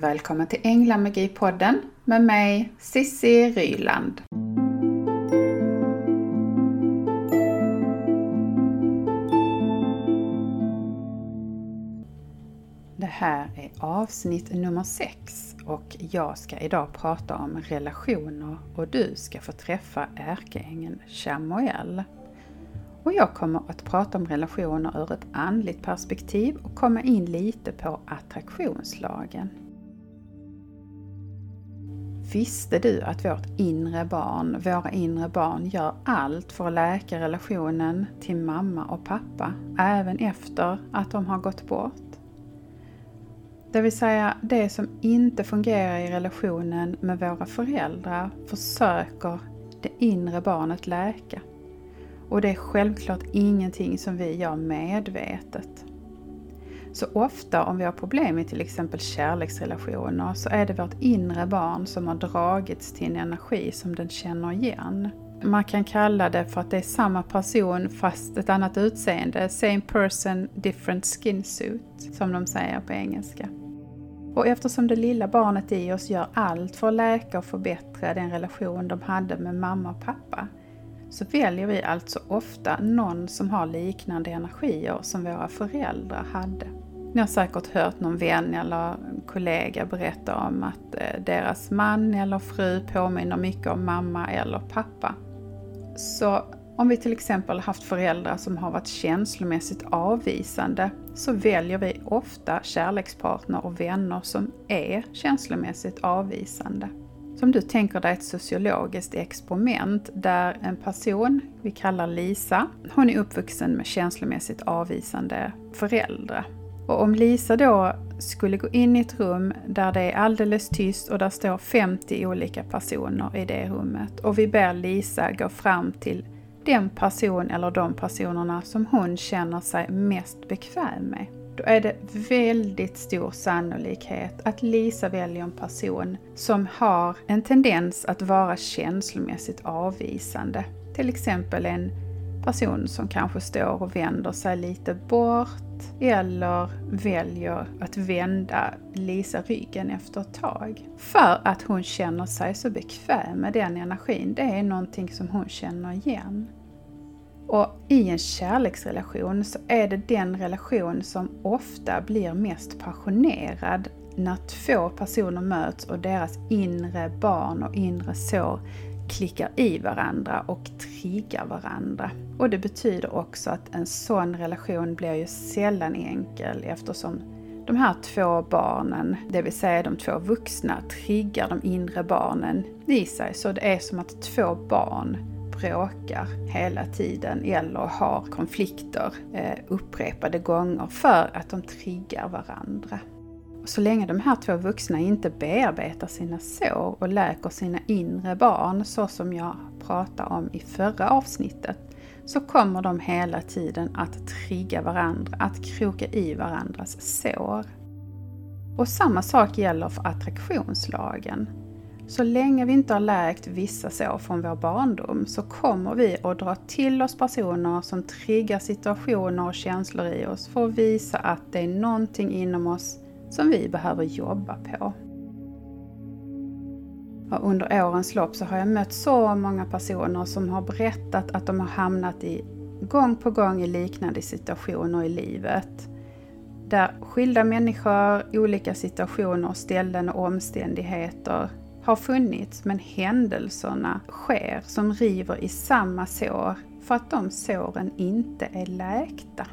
Välkommen till Änglamagi-podden med mig Sissi Ryland. Det här är avsnitt nummer 6 och jag ska idag prata om relationer och du ska få träffa ärkeängeln Chamuel. Och jag kommer att prata om relationer ur ett andligt perspektiv och komma in lite på attraktionslagen. Visste du att vårt inre barn, våra inre barn, gör allt för att läka relationen till mamma och pappa, även efter att de har gått bort? Det vill säga, det som inte fungerar i relationen med våra föräldrar försöker det inre barnet läka. Och det är självklart ingenting som vi gör medvetet. Så ofta om vi har problem i till exempel kärleksrelationer så är det vårt inre barn som har dragits till en energi som den känner igen. Man kan kalla det för att det är samma person fast ett annat utseende. Same person, different skin suit, som de säger på engelska. Och eftersom det lilla barnet i oss gör allt för att läka och förbättra den relation de hade med mamma och pappa, så väljer vi alltså ofta någon som har liknande energier som våra föräldrar hade. Ni har säkert hört någon vän eller kollega berätta om att eh, deras man eller fru påminner mycket om mamma eller pappa. Så om vi till exempel haft föräldrar som har varit känslomässigt avvisande så väljer vi ofta kärlekspartner och vänner som är känslomässigt avvisande. Som du tänker dig ett sociologiskt experiment där en person, vi kallar Lisa, hon är uppvuxen med känslomässigt avvisande föräldrar. Och om Lisa då skulle gå in i ett rum där det är alldeles tyst och där står 50 olika personer i det rummet och vi ber Lisa gå fram till den person eller de personerna som hon känner sig mest bekväm med. Då är det väldigt stor sannolikhet att Lisa väljer en person som har en tendens att vara känslomässigt avvisande. Till exempel en person som kanske står och vänder sig lite bort eller väljer att vända Lisa ryggen efter ett tag. För att hon känner sig så bekväm med den energin. Det är någonting som hon känner igen. Och i en kärleksrelation så är det den relation som ofta blir mest passionerad när två personer möts och deras inre barn och inre sår klickar i varandra och triggar varandra. Och det betyder också att en sån relation blir ju sällan enkel eftersom de här två barnen, det vill säga de två vuxna, triggar de inre barnen i sig. Så det är som att två barn bråkar hela tiden eller har konflikter eh, upprepade gånger för att de triggar varandra. Så länge de här två vuxna inte bearbetar sina sår och läker sina inre barn så som jag pratade om i förra avsnittet så kommer de hela tiden att trigga varandra, att kroka i varandras sår. Och samma sak gäller för attraktionslagen. Så länge vi inte har läkt vissa sår från vår barndom så kommer vi att dra till oss personer som triggar situationer och känslor i oss för att visa att det är någonting inom oss som vi behöver jobba på. Och under årens lopp så har jag mött så många personer som har berättat att de har hamnat i gång på gång i liknande situationer i livet. Där skilda människor, olika situationer, ställen och omständigheter har funnits men händelserna sker som river i samma sår för att de såren inte är läkta.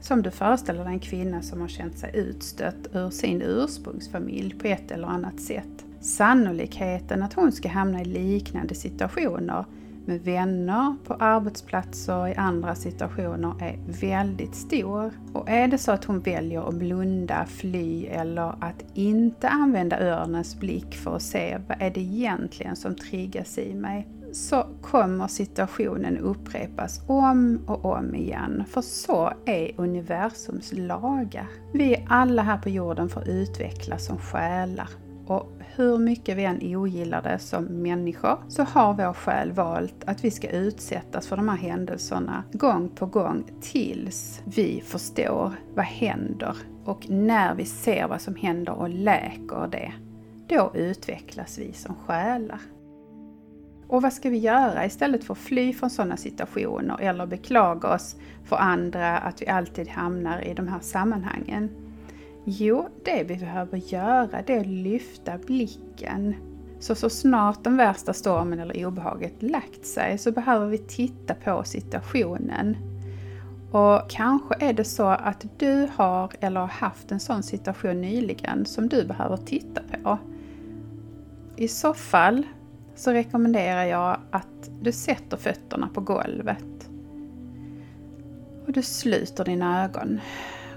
Som du föreställer dig en kvinna som har känt sig utstött ur sin ursprungsfamilj på ett eller annat sätt. Sannolikheten att hon ska hamna i liknande situationer med vänner, på arbetsplatser och i andra situationer är väldigt stor. Och är det så att hon väljer att blunda, fly eller att inte använda örnens blick för att se vad är det egentligen som triggas i mig, så kommer situationen upprepas om och om igen. För så är universums lagar. Vi är alla här på jorden för att utvecklas som själar. och hur mycket vi än ogillar det som människor så har vår själ valt att vi ska utsättas för de här händelserna gång på gång tills vi förstår vad händer. Och när vi ser vad som händer och läker det, då utvecklas vi som själar. Och vad ska vi göra istället för att fly från sådana situationer eller beklaga oss för andra att vi alltid hamnar i de här sammanhangen? Jo, det vi behöver göra det är att lyfta blicken. Så, så snart den värsta stormen eller obehaget lagt sig så behöver vi titta på situationen. Och kanske är det så att du har eller har haft en sån situation nyligen som du behöver titta på. I så fall så rekommenderar jag att du sätter fötterna på golvet. Och du sluter dina ögon.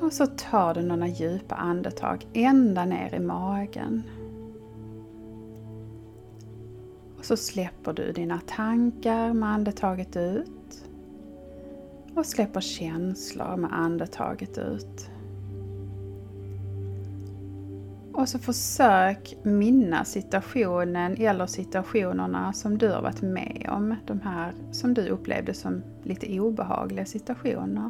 Och så tar du några djupa andetag ända ner i magen. Och så släpper du dina tankar med andetaget ut. Och släpper känslor med andetaget ut. Och så försök minnas situationen eller situationerna som du har varit med om. De här som du upplevde som lite obehagliga situationer.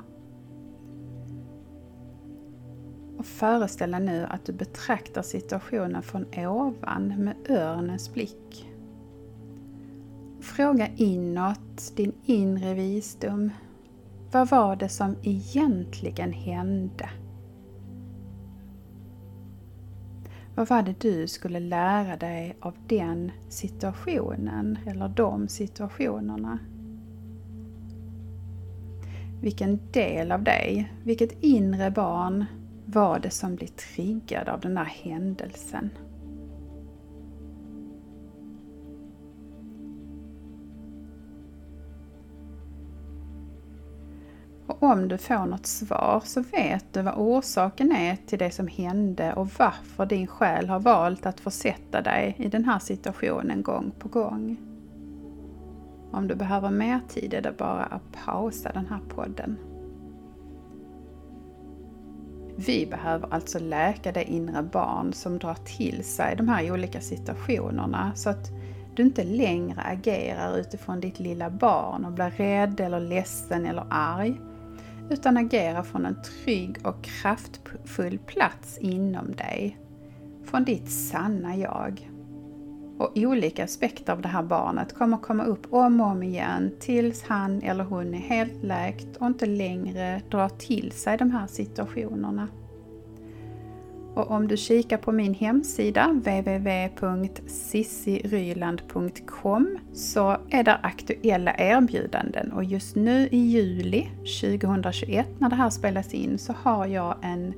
Och föreställ dig nu att du betraktar situationen från ovan med örnens blick. Fråga inåt, din inre visdom. Vad var det som egentligen hände? Vad var det du skulle lära dig av den situationen eller de situationerna? Vilken del av dig, vilket inre barn var det som blev triggad av den där händelsen? Om du får något svar så vet du vad orsaken är till det som hände och varför din själ har valt att försätta dig i den här situationen gång på gång. Om du behöver mer tid är det bara att pausa den här podden. Vi behöver alltså läka det inre barn som drar till sig de här olika situationerna så att du inte längre agerar utifrån ditt lilla barn och blir rädd eller ledsen eller arg utan agera från en trygg och kraftfull plats inom dig. Från ditt sanna jag. Och olika aspekter av det här barnet kommer komma upp om och om igen tills han eller hon är helt läkt och inte längre drar till sig de här situationerna. Och om du kikar på min hemsida www.sissiryland.com så är där aktuella erbjudanden och just nu i juli 2021 när det här spelas in så har jag en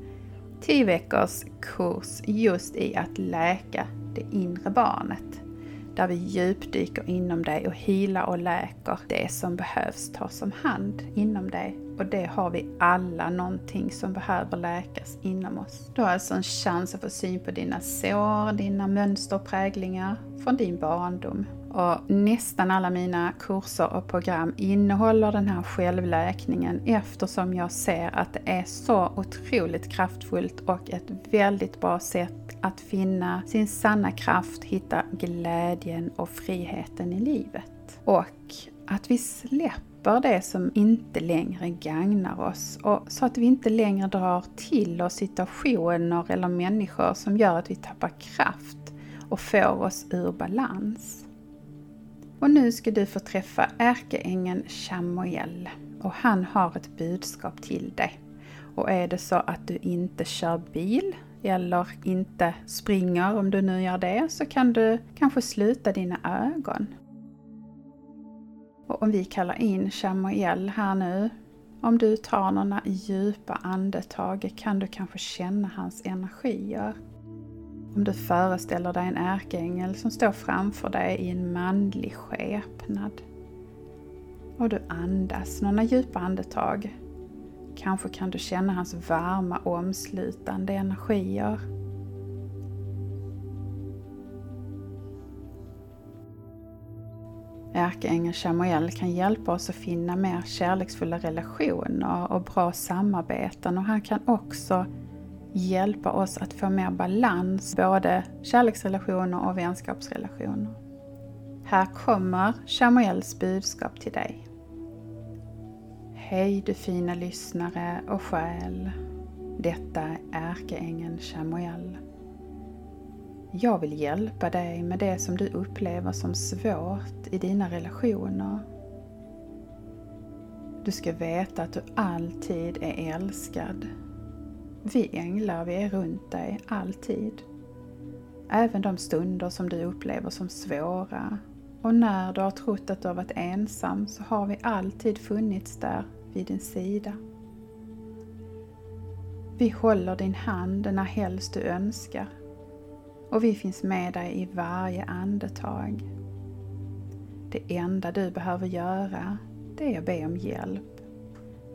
10 veckors kurs just i att läka det inre barnet. Där vi djupdyker inom dig och healar och läker det som behövs tas om hand inom dig och det har vi alla någonting som behöver läkas inom oss. Du har alltså en chans att få syn på dina sår, dina mönster och präglingar från din barndom. Och nästan alla mina kurser och program innehåller den här självläkningen eftersom jag ser att det är så otroligt kraftfullt och ett väldigt bra sätt att finna sin sanna kraft, hitta glädjen och friheten i livet. Och att vi släpper det som inte längre gagnar oss och så att vi inte längre drar till oss situationer eller människor som gör att vi tappar kraft och får oss ur balans. Och nu ska du få träffa ärkeängeln Chamuel och han har ett budskap till dig. Och är det så att du inte kör bil eller inte springer, om du nu gör det, så kan du kanske sluta dina ögon och om vi kallar in Chamuel här nu, om du tar några djupa andetag kan du kanske känna hans energier. Om du föreställer dig en ärkeängel som står framför dig i en manlig skepnad. Och du andas några djupa andetag. Kanske kan du känna hans varma omslutande energier. Ärkeängeln Chamuel kan hjälpa oss att finna mer kärleksfulla relationer och bra samarbeten och han kan också hjälpa oss att få mer balans, både kärleksrelationer och vänskapsrelationer. Här kommer Chamuels budskap till dig. Hej du fina lyssnare och själ. Detta är ärkeängeln Chamuel. Jag vill hjälpa dig med det som du upplever som svårt i dina relationer. Du ska veta att du alltid är älskad. Vi änglar, vi är runt dig alltid. Även de stunder som du upplever som svåra. Och när du har trott att du har varit ensam så har vi alltid funnits där vid din sida. Vi håller din hand när helst du önskar och vi finns med dig i varje andetag. Det enda du behöver göra, det är att be om hjälp.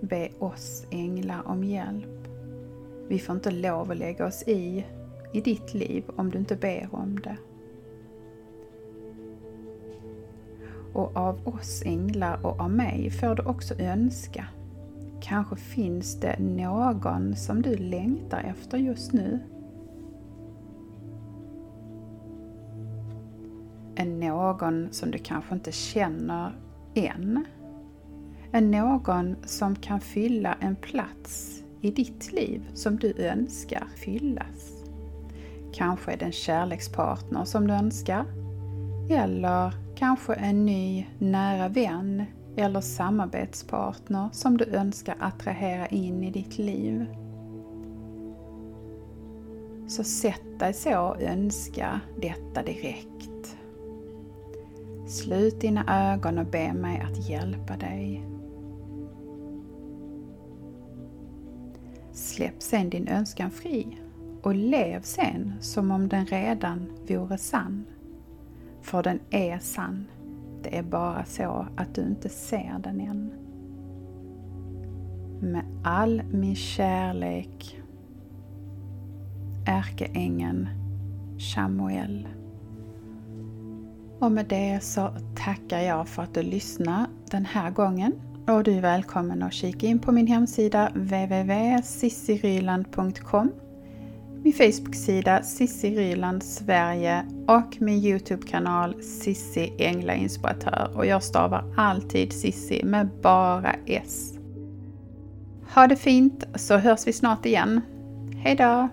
Be oss änglar om hjälp. Vi får inte lov att lägga oss i, i ditt liv om du inte ber om det. Och av oss änglar och av mig får du också önska. Kanske finns det någon som du längtar efter just nu En någon som du kanske inte känner än. En någon som kan fylla en plats i ditt liv som du önskar fyllas. Kanske är det en kärlekspartner som du önskar. Eller kanske en ny nära vän eller samarbetspartner som du önskar attrahera in i ditt liv. Så sätt dig så och önska detta direkt. Slut dina ögon och be mig att hjälpa dig. Släpp sen din önskan fri och lev sen som om den redan vore sann. För den är sann. Det är bara så att du inte ser den än. Med all min kärlek, ärkeängeln Samuel. Och med det så tackar jag för att du lyssnar den här gången. Och du är välkommen att kika in på min hemsida www.sissiryland.com min Facebook-sida Sissi Ryland Sverige och min Youtube-kanal Sissi Änglainspiratör och jag stavar alltid Sissi med bara S. Ha det fint så hörs vi snart igen. Hejdå!